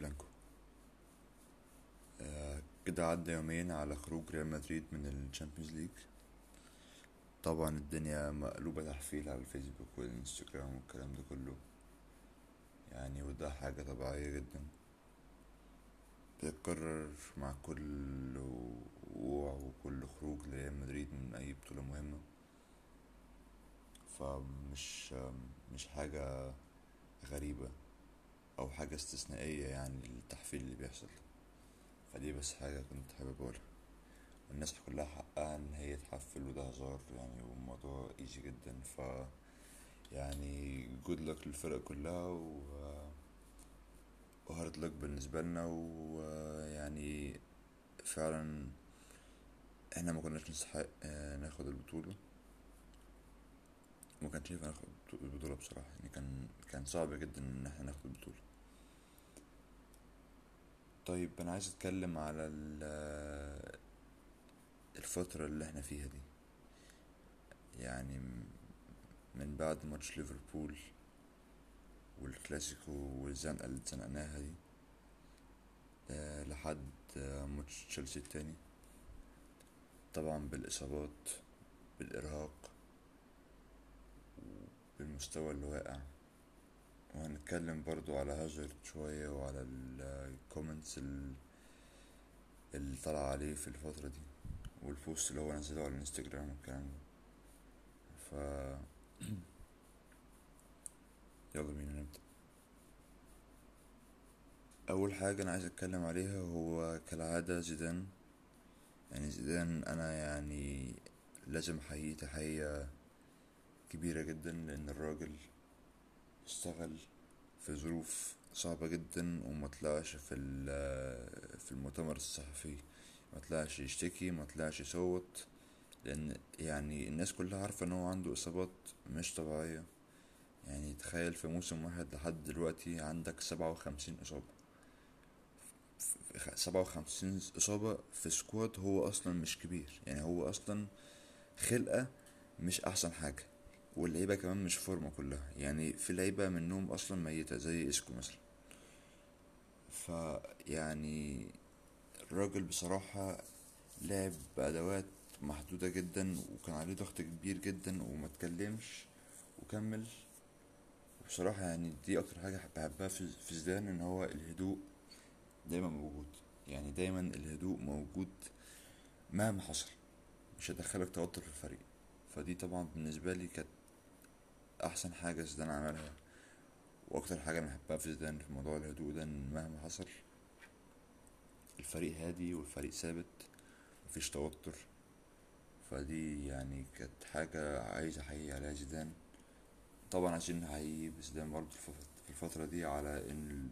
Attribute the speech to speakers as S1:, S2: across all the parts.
S1: بلانكو. آه، كده عدى يومين على خروج ريال مدريد من ال Champions League. طبعا الدنيا مقلوبة تحفيل على الفيسبوك والإنستجرام والكلام ده كله. يعني وده حاجة طبيعية جدا. بتتكرر مع كل وقوع وكل خروج لريال مدريد من أي بطولة مهمة. فمش مش حاجة غريبة. أو حاجة استثنائية يعني للتحفيل اللي بيحصل. فدي بس حاجة كنت حابب أقولها. والناس كلها حقها إن هي تحفل وده هزار يعني والموضوع easy جدا. ف يعني good luck للفرق كلها و و hard luck بالنسبة لنا ويعني فعلا إحنا ما كناش نستحق ناخد البطولة. ما كانش ينفع ناخد البطولة بصراحة يعني كان كان صعب جدا إن إحنا ناخد البطولة. طيب أنا عايز أتكلم على ال- الفترة اللي إحنا فيها دي. يعني من بعد ماتش ليفربول والكلاسيكو والزنقة اللي اتزنقناها دي آه، لحد ماتش تشيلسي التاني. طبعا بالإصابات بالإرهاق بالمستوى اللي واقع. وهنتكلم برضو على هازارد شوية وعلى ال comments اللي طلع عليه في الفترة دي وال post اللي هو نزله على الانستجرام والكلام ده. ف يلا بينا نبدأ. أول حاجة أنا عايز أتكلم عليها هو كالعادة زيدان. يعني زيدان أنا يعني لازم أحييه تحية كبيرة جدا لأن الراجل اشتغل في ظروف صعبة جدا وما طلعش في في المؤتمر الصحفي ما طلعش يشتكي ما طلعش يصوت لأن يعني الناس كلها عارفة إن هو عنده إصابات مش طبيعية. يعني تخيل في موسم واحد لحد دلوقتي عندك سبعة وخمسين إصابة. سبعة وخمسين إصابة في squad هو أصلا مش كبير. يعني هو أصلا خلقة مش أحسن حاجة. واللعيبة كمان مش فورمة كلها. يعني في لعيبة منهم أصلا ميتة زي إسكو مثلا. فيعني الراجل بصراحة لعب بأدوات محدودة جدا وكان عليه ضغط كبير جدا وما اتكلمش وكمل. وبصراحة يعني دي أكتر حاجة بحبها في زيدان إن هو الهدوء دايما موجود. يعني دايما الهدوء موجود مهما حصل. مش هيدخلك توتر في الفريق. فدي طبعا بالنسبة لي كانت أحسن حاجة زيدان عملها وأكتر حاجة أنا بحبها في زيدان في موضوع الهدوء ده إن مهما حصل الفريق هادي والفريق ثابت مفيش توتر. فدي يعني كانت حاجة عايز أحيي عليها زيدان. طبعا عشان نحيي زيدان برضه في الفت- في الفترة دي على إن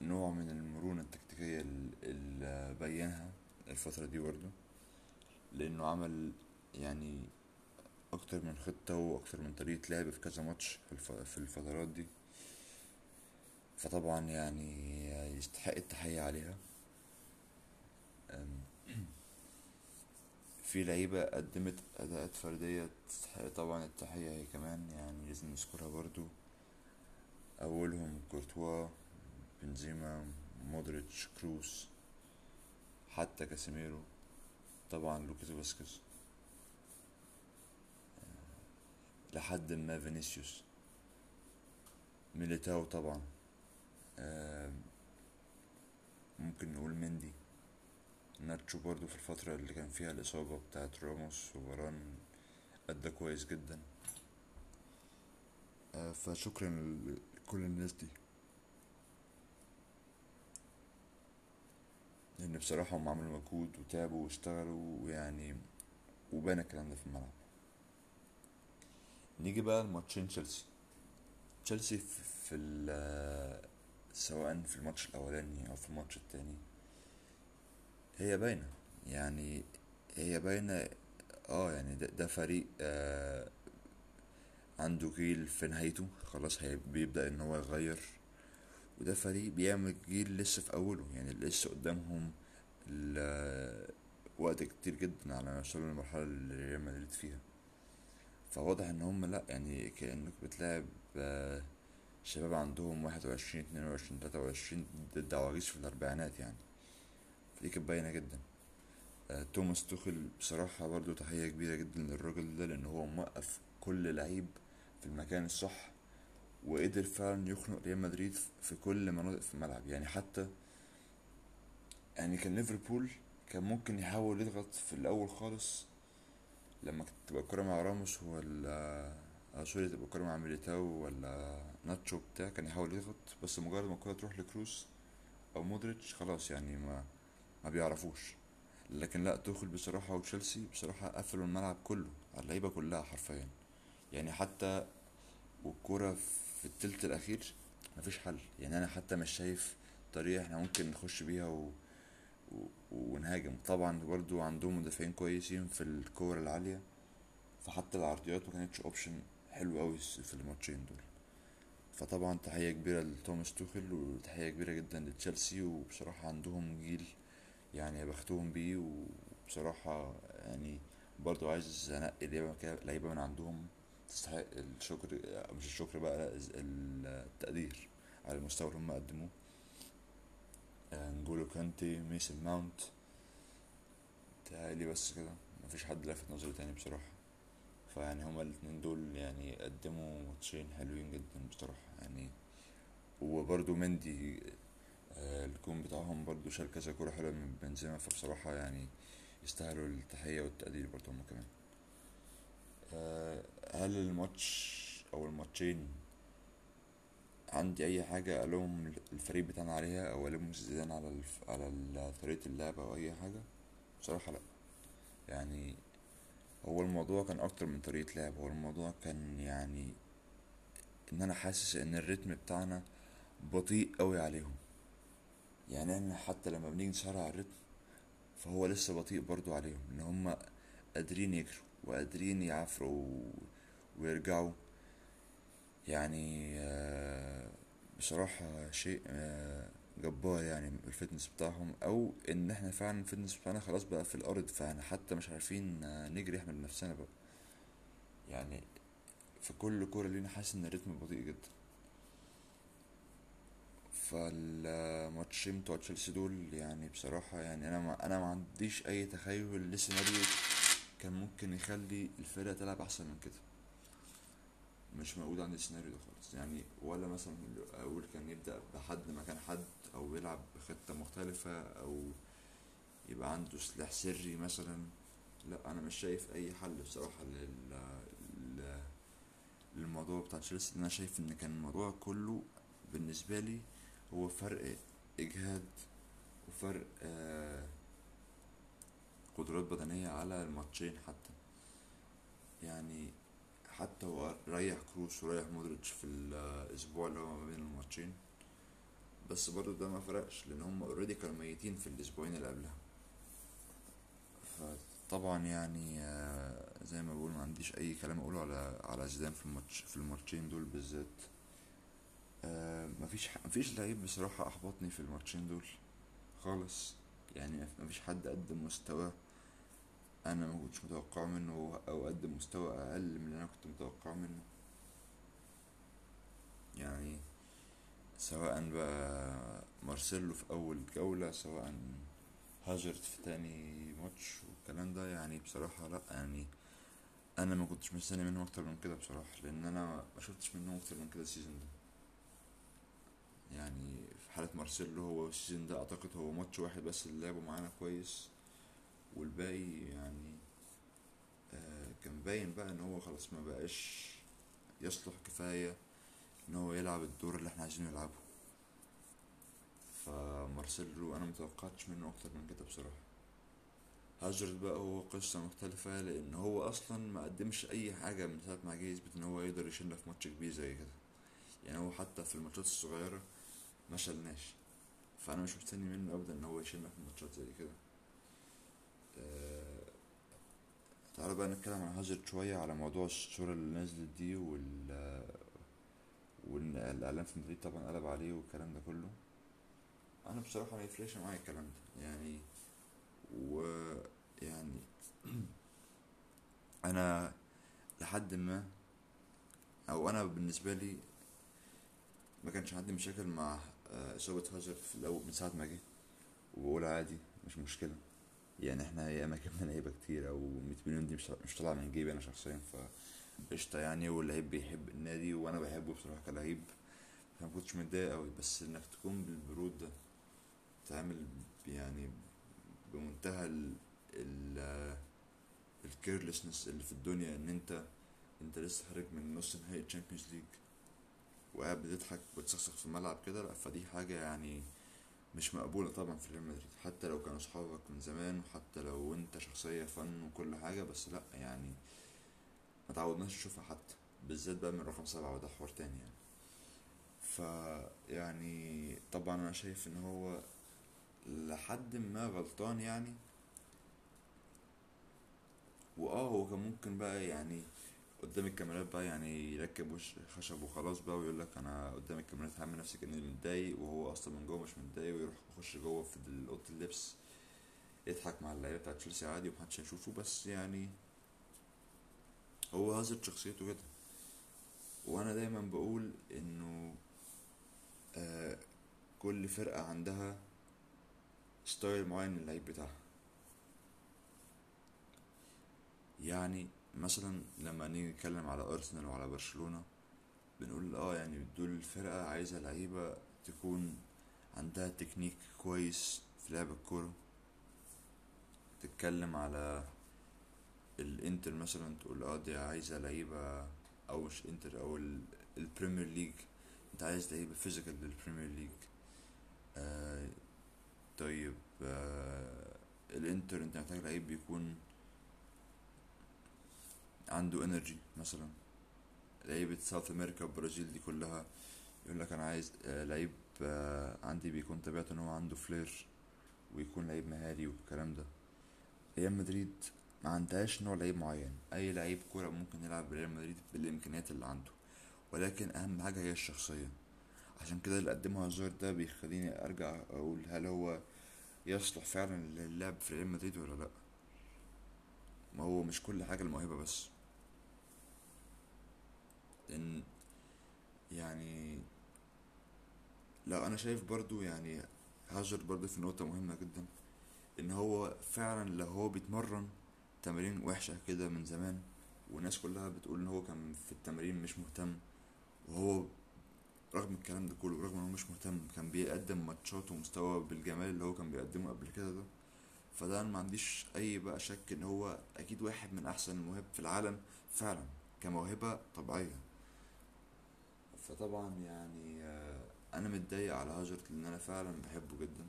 S1: نوع من المرونة التكتيكية ال- اللي بينها الفترة دي برضه. لأنه عمل يعني أكتر من خطة وأكتر من طريقة لعب في كذا ماتش في الف- في الفترات دي. فطبعا يعني يستحق التحية عليها. في لعيبة قدمت أداءات فردية تستحق طبعا التحية هي كمان يعني لازم نذكرها برضو. أولهم كورتوا بنزيما مودريتش كروس حتى كاسيميرو. طبعا لوكاس فاسكيز. لحد ما فينيسيوس. ميليتاو طبعا. ممكن نقول مندي. ناتشو برضو في الفترة اللي كان فيها الإصابة بتاعت راموس وفاران أدى كويس جدا. آه، فشكرا لكل الناس دي. لأن بصراحة هم عملوا مجهود وتعبوا واشتغلوا ويعني وبان الكلام ده في الملعب. نيجي بقى لماتشين تشيلسي. تشيلسي في ال- سواء في الماتش الأولاني أو في الماتش التاني. هي باينة. يعني هي باينة. آه يعني ده, ده فريق آه عنده جيل في نهايته. خلاص هي بيبدأ إن هو يغير. وده فريق بيعمل جيل لسه في أوله. يعني لسه قدامهم وقت كتير جدا على ما يوصلوا للمرحلة اللي ريال مدريد فيها. فواضح إن هم لأ يعني كأنك بتلعب آه، شباب عندهم واحد وعشرين اتنين وعشرين تلاتة وعشرين ضد عواجيز في الأربعينات يعني. فدي كانت باينة جدا. آه، توماس توخل بصراحة برضو تحية كبيرة جدا للراجل ده لأن هو موقف كل لعيب في المكان الصح وقدر فعلا يخنق ريال مدريد في كل مناطق في الملعب. يعني حتى يعني كان ليفربول كان ممكن يحاول يضغط في الأول خالص لما تبقى الكرة مع راموس ولا sorry تبقى الكرة مع ميليتاو ولا ناتشو بتاع كان يحاول يضغط بس مجرد ما الكرة تروح لكروس أو مودريتش خلاص يعني ما ما بيعرفوش. لكن لا توخل بصراحة وتشيلسي بصراحة قفلوا الملعب كله على اللعيبة كلها حرفيا. يعني حتى والكورة في التلت الأخير مفيش حل. يعني أنا حتى مش شايف طريقة إحنا ممكن نخش بيها و... ونهاجم. طبعا برضو عندهم مدافعين كويسين في الكور العالية فحتى العرضيات ما كانتش option حلو قوي في الماتشين دول. فطبعا تحية كبيرة لتوماس توخل وتحية كبيرة جدا لتشيلسي وبصراحة عندهم جيل يعني بختهم بيه. وبصراحة يعني برضو عايز أنقي لعيبة لعيبة من عندهم تستحق الشكر مش الشكر بقى التقدير على المستوى اللي هم قدموه. نجولو كانتي ميسن ماونت تهيألي بس كده. مفيش حد لافت نظري تاني بصراحة. فيعني هما الاتنين دول يعني قدموا ماتشين حلوين جدا بصراحة. يعني وبرضو مندي آه، الجون بتاعهم برضو شال كذا كورة حلوة من بنزيما. فبصراحة يعني يستاهلوا التحية والتقدير برضو هما كمان. آه، هل الماتش أو الماتشين عندي أي حاجة ألوم الفريق بتاعنا عليها أو ألوم زيدان على الف... على طريقة اللعب أو أي حاجة بصراحة لأ. يعني هو الموضوع كان أكتر من طريقة لعب هو الموضوع كان يعني إن أنا حاسس إن الريتم بتاعنا بطيء أوي عليهم. يعني إحنا حتى لما بنيجي نسرع الريتم فهو لسه بطيء برضو عليهم إن هم قادرين يجروا وقادرين يعافروا و- ويرجعوا. يعني آه، بصراحة شيء آه، جبار يعني ال fitness بتاعهم أو إن إحنا فعلا ال fitness بتاعنا خلاص بقى في الأرض فإحنا حتى مش عارفين نجري إحنا بنفسنا بقى. يعني في كل كورة لينا حاسس إن ال rhythm بطيء جدا. فالماتشين بتوع تشيلسي دول يعني بصراحة يعني أنا ما أنا ما عنديش أي تخيل لسيناريو كان ممكن يخلي الفرقة تلعب أحسن من كده. مش موجود عندي السيناريو ده خالص. يعني ولا مثلا أقول كان يبدأ بحد مكان حد أو يلعب بخطة مختلفة أو يبقى عنده سلاح سري مثلا. لا أنا مش شايف أي حل بصراحة لل... لل... للموضوع بتاع تشيلسي. أنا شايف إن كان الموضوع كله بالنسبة لي هو فرق إجهاد وفرق آه، قدرات بدنية على الماتشين حتى. يعني حتى هو ريح كروس وريح مودريتش في الأسبوع اللي هو ما بين الماتشين. بس برضه ده ما فرقش لأن هم already كانوا ميتين في الأسبوعين اللي قبلها. فطبعا يعني آه، زي ما بقول ما عنديش أي كلام أقوله على على زيدان في الماتش في الماتشين دول بالذات. آه، مفيش مفيش لعيب بصراحة أحبطني في الماتشين دول خالص. يعني مفيش حد قدم مستوى أنا ما كنتش متوقعه منه أو قدم مستوى أقل من اللي أنا كنت متوقعه منه. يعني سواء بقى مارسيلو في أول جولة سواء هاجرت في تاني ماتش والكلام ده يعني بصراحة لأ يعني أنا ما كنتش مستني منهم أكتر من كده بصراحة لأن أنا ما شفتش منهم أكتر من كده السيزون ده. يعني في حالة مارسيلو هو ال season ده أعتقد هو ماتش واحد بس اللي لعبه معانا كويس. والباقي يعني آه كان باين بقى إن هو خلاص ما بقاش يصلح كفاية إن هو يلعب الدور اللي إحنا عايزينه يلعبه فمارسيلو أنا متوقعتش منه أكتر من كده بصراحة. هازارد بقى هو قصة مختلفة لأن هو أصلا ما قدمش أي حاجة من ساعة ما جه يثبت إن هو يقدر يشيلنا في ماتش كبير زي كده. يعني هو حتى في الماتشات الصغيرة ما شلناش فأنا مش مستني منه أبدا إن هو يشيلنا في ماتشات زي كده. تعالوا بقى نتكلم عن هاجرت شوية على موضوع الصورة اللي نزلت دي وال وإن الإعلام في مدريد طبعا قلب عليه والكلام ده كله. أنا بصراحة ما يفرقش معايا الكلام ده يعني ويعني أنا لحد ما أو أنا بالنسبة لي ما كانش عندي مشاكل مع آه، إصابة هازارد في الأول من ساعة ما جه وبقول عادي مش مشكلة. يعني إحنا هي اماكن من لعيبة كتير أو 100 مليون دي مش طالعة من جيبي أنا شخصيا ف قشطة يعني واللعيب بيحب النادي وأنا بحبه بصراحة كلعيب فما كنتش متضايق قوي بس إنك تكون بالبرود ده تعمل يعني بمنتهى ال ال ال carelessness اللي في الدنيا إن أنت أنت لسه خارج من نص نهائي Champions League وقاعد بتضحك وتسخسخ في الملعب كده لأ فدي حاجة يعني مش مقبولة طبعا في ريال مدريد حتى لو كانوا صحابك من زمان وحتى لو أنت شخصية fun وكل حاجة بس لأ يعني ما تعودناش نشوفها حتى بالذات بقى من رقم سبعة وده حوار تاني يعني. ف يعني طبعا أنا شايف إن هو لحد ما غلطان يعني وآه هو كان ممكن بقى يعني قدام الكاميرات بقى يعني يركب وش خشب وخلاص بقى ويقول لك أنا قدام الكاميرات هعمل نفسي كأني متضايق وهو أصلا من جوه مش متضايق ويروح يخش جوه في أوضة اللبس يضحك مع اللعيبة بتاعت تشيلسي عادي ومحدش هيشوفه بس يعني هو هازارد شخصيته كده. وأنا دايما بقول إنه آه كل فرقة عندها style معين من اللعيب بتاعها. يعني مثلا لما نيجي نتكلم على أرسنال وعلى برشلونة بنقول آه يعني دول الفرقة عايزة لعيبة تكون عندها تكنيك كويس في لعب الكورة. تتكلم على الإنتر مثلا تقول آه دي عايزة لعيبة أو مش إنتر أو ال- ال Premier League أنت عايز لعيبة physical لل Premier League آه طيب آه الإنتر أنت محتاج لعيب بيكون عنده energy مثلا. لعيبة South America والبرازيل دي كلها يقول لك أنا عايز آه، لعيب آه، عندي بيكون طبيعته إن هو عنده flair ويكون لعيب مهاري والكلام ده. ريال مدريد ما عندهاش نوع لعيب معين. أي لعيب كورة ممكن يلعب بريال مدريد بالإمكانيات اللي عنده. ولكن أهم حاجة هي الشخصية. عشان كده اللي قدمه هازارد ده بيخليني أرجع أقول هل هو يصلح فعلا للعب في ريال مدريد ولا لأ. ما هو مش كل حاجة الموهبة بس. لأن يعني لا أنا شايف برضو يعني هاجر برضو في نقطة مهمة جدا إن هو فعلا لو هو بيتمرن تمارين وحشة كده من زمان والناس كلها بتقول إن هو كان في التمارين مش مهتم وهو رغم الكلام ده كله رغم إن هو مش مهتم كان بيقدم ماتشات ومستوى بالجمال اللي هو كان بيقدمه قبل كده ده. فده أنا ما عنديش أي بقى شك إن هو أكيد واحد من أحسن المواهب في العالم فعلا كموهبة طبيعية. فطبعا يعني آه، أنا متضايق على هاجرت لأن أنا فعلا بحبه جدا.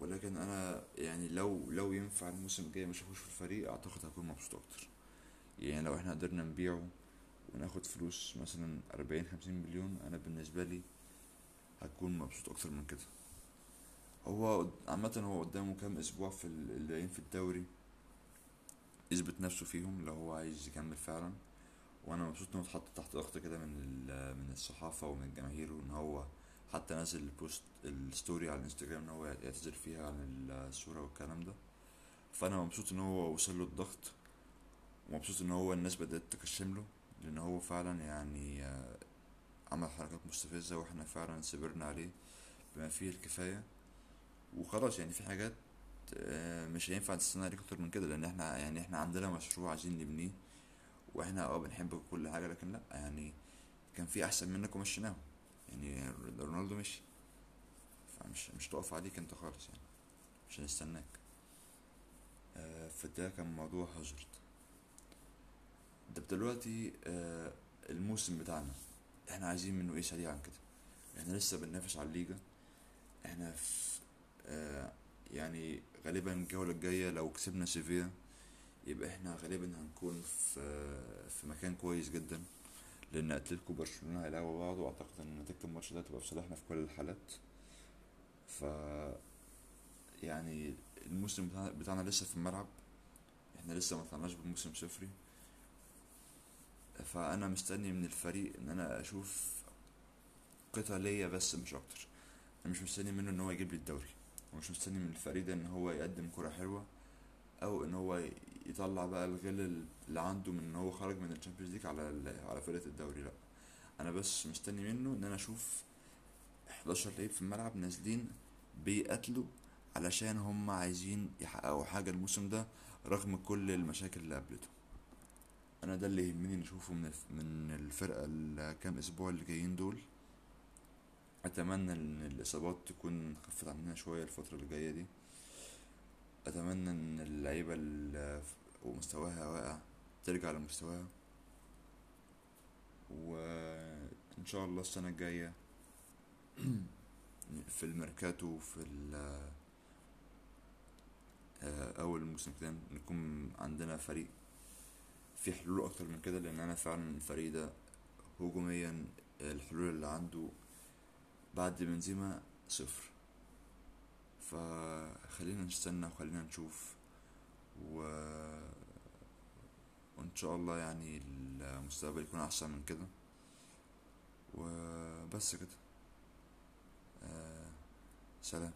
S1: ولكن أنا يعني لو لو ينفع الموسم الجاي أشوفوش في الفريق أعتقد هكون مبسوط أكتر. يعني لو إحنا قدرنا نبيعه وناخد فلوس مثلا أربعين خمسين مليون أنا بالنسبة لي هكون مبسوط أكتر من كده. هو عامة هو قدامه كام أسبوع في ال- اللي في الدوري يثبت نفسه فيهم لو هو عايز يكمل فعلا. وأنا مبسوط انه اتحط تحت ضغط كده من ال- من الصحافة ومن الجماهير وإن هو حتى نزل ال post ال story على الإنستجرام إن هو يعتذر فيها عن الصورة والكلام ده. فأنا مبسوط إن هو وصل له الضغط ومبسوط إن هو الناس بدأت تكشم له لأن هو فعلا يعني آه، عمل حركات مستفزة وإحنا فعلا صبرنا عليه بما فيه الكفاية. وخلاص يعني في حاجات آه، مش هينفع نستنى عليك أكتر من كده لأن إحنا يعني إحنا عندنا مشروع عايزين نبنيه. وإحنا آه بنحب كل حاجة لكن لا يعني كان في أحسن منك ومشيناهم. يعني رونالدو مشي فمش مش تقف عليك أنت خالص يعني مش هنستناك. آه فده كان موضوع هاجرد ده دلوقتي آه الموسم بتاعنا إحنا عايزين منه إيه سريعا كده؟ إحنا لسه بننافس على الليجا. إحنا في آه يعني غالبا الجولة الجاية لو كسبنا سيفيا يبقى إحنا غالبا هنكون في في مكان كويس جدا لأن أتلتيكو وبرشلونة هيلعبوا بعض وأعتقد إن نتيجة الماتش ده تبقى في صالحنا في كل الحالات. ف يعني الموسم بتاعنا, لسه في الملعب إحنا لسه ما طلعناش بموسم صفري. فأنا مستني من الفريق إن أنا أشوف قتالية بس مش أكتر. أنا مش مستني منه إن هو يجيب لي الدوري ومش مستني من الفريق ده إن هو يقدم كرة حلوة. أو إن هو يطلع بقى الغل اللي عنده من إن هو خرج من ال Champions League على على فرقة الدوري. لأ. أنا بس مستني منه إن أنا أشوف 11 لعيب في الملعب نازلين بيقاتلوا علشان هم عايزين يحققوا حاجة الموسم ده رغم كل المشاكل اللي قابلته. أنا ده اللي يهمني نشوفه من من الفرقة الكام أسبوع اللي جايين دول. أتمنى إن الإصابات تكون خفت عننا شوية الفترة اللي جاية دي. أتمنى إن اللعيبة اللي ومستواها واقع ترجع لمستواها. وإن شاء الله السنة الجاية في الميركاتو في ال- آه، أول الموسم كده نكون عندنا فريق في حلول أكتر من كده لأن أنا فعلا الفريق ده هجوميا الحلول اللي عنده بعد بنزيما صفر. فخلينا نستنى وخلينا نشوف. و... وإن شاء الله يعني المستقبل يكون أحسن من كده. وبس كده. آه سلام.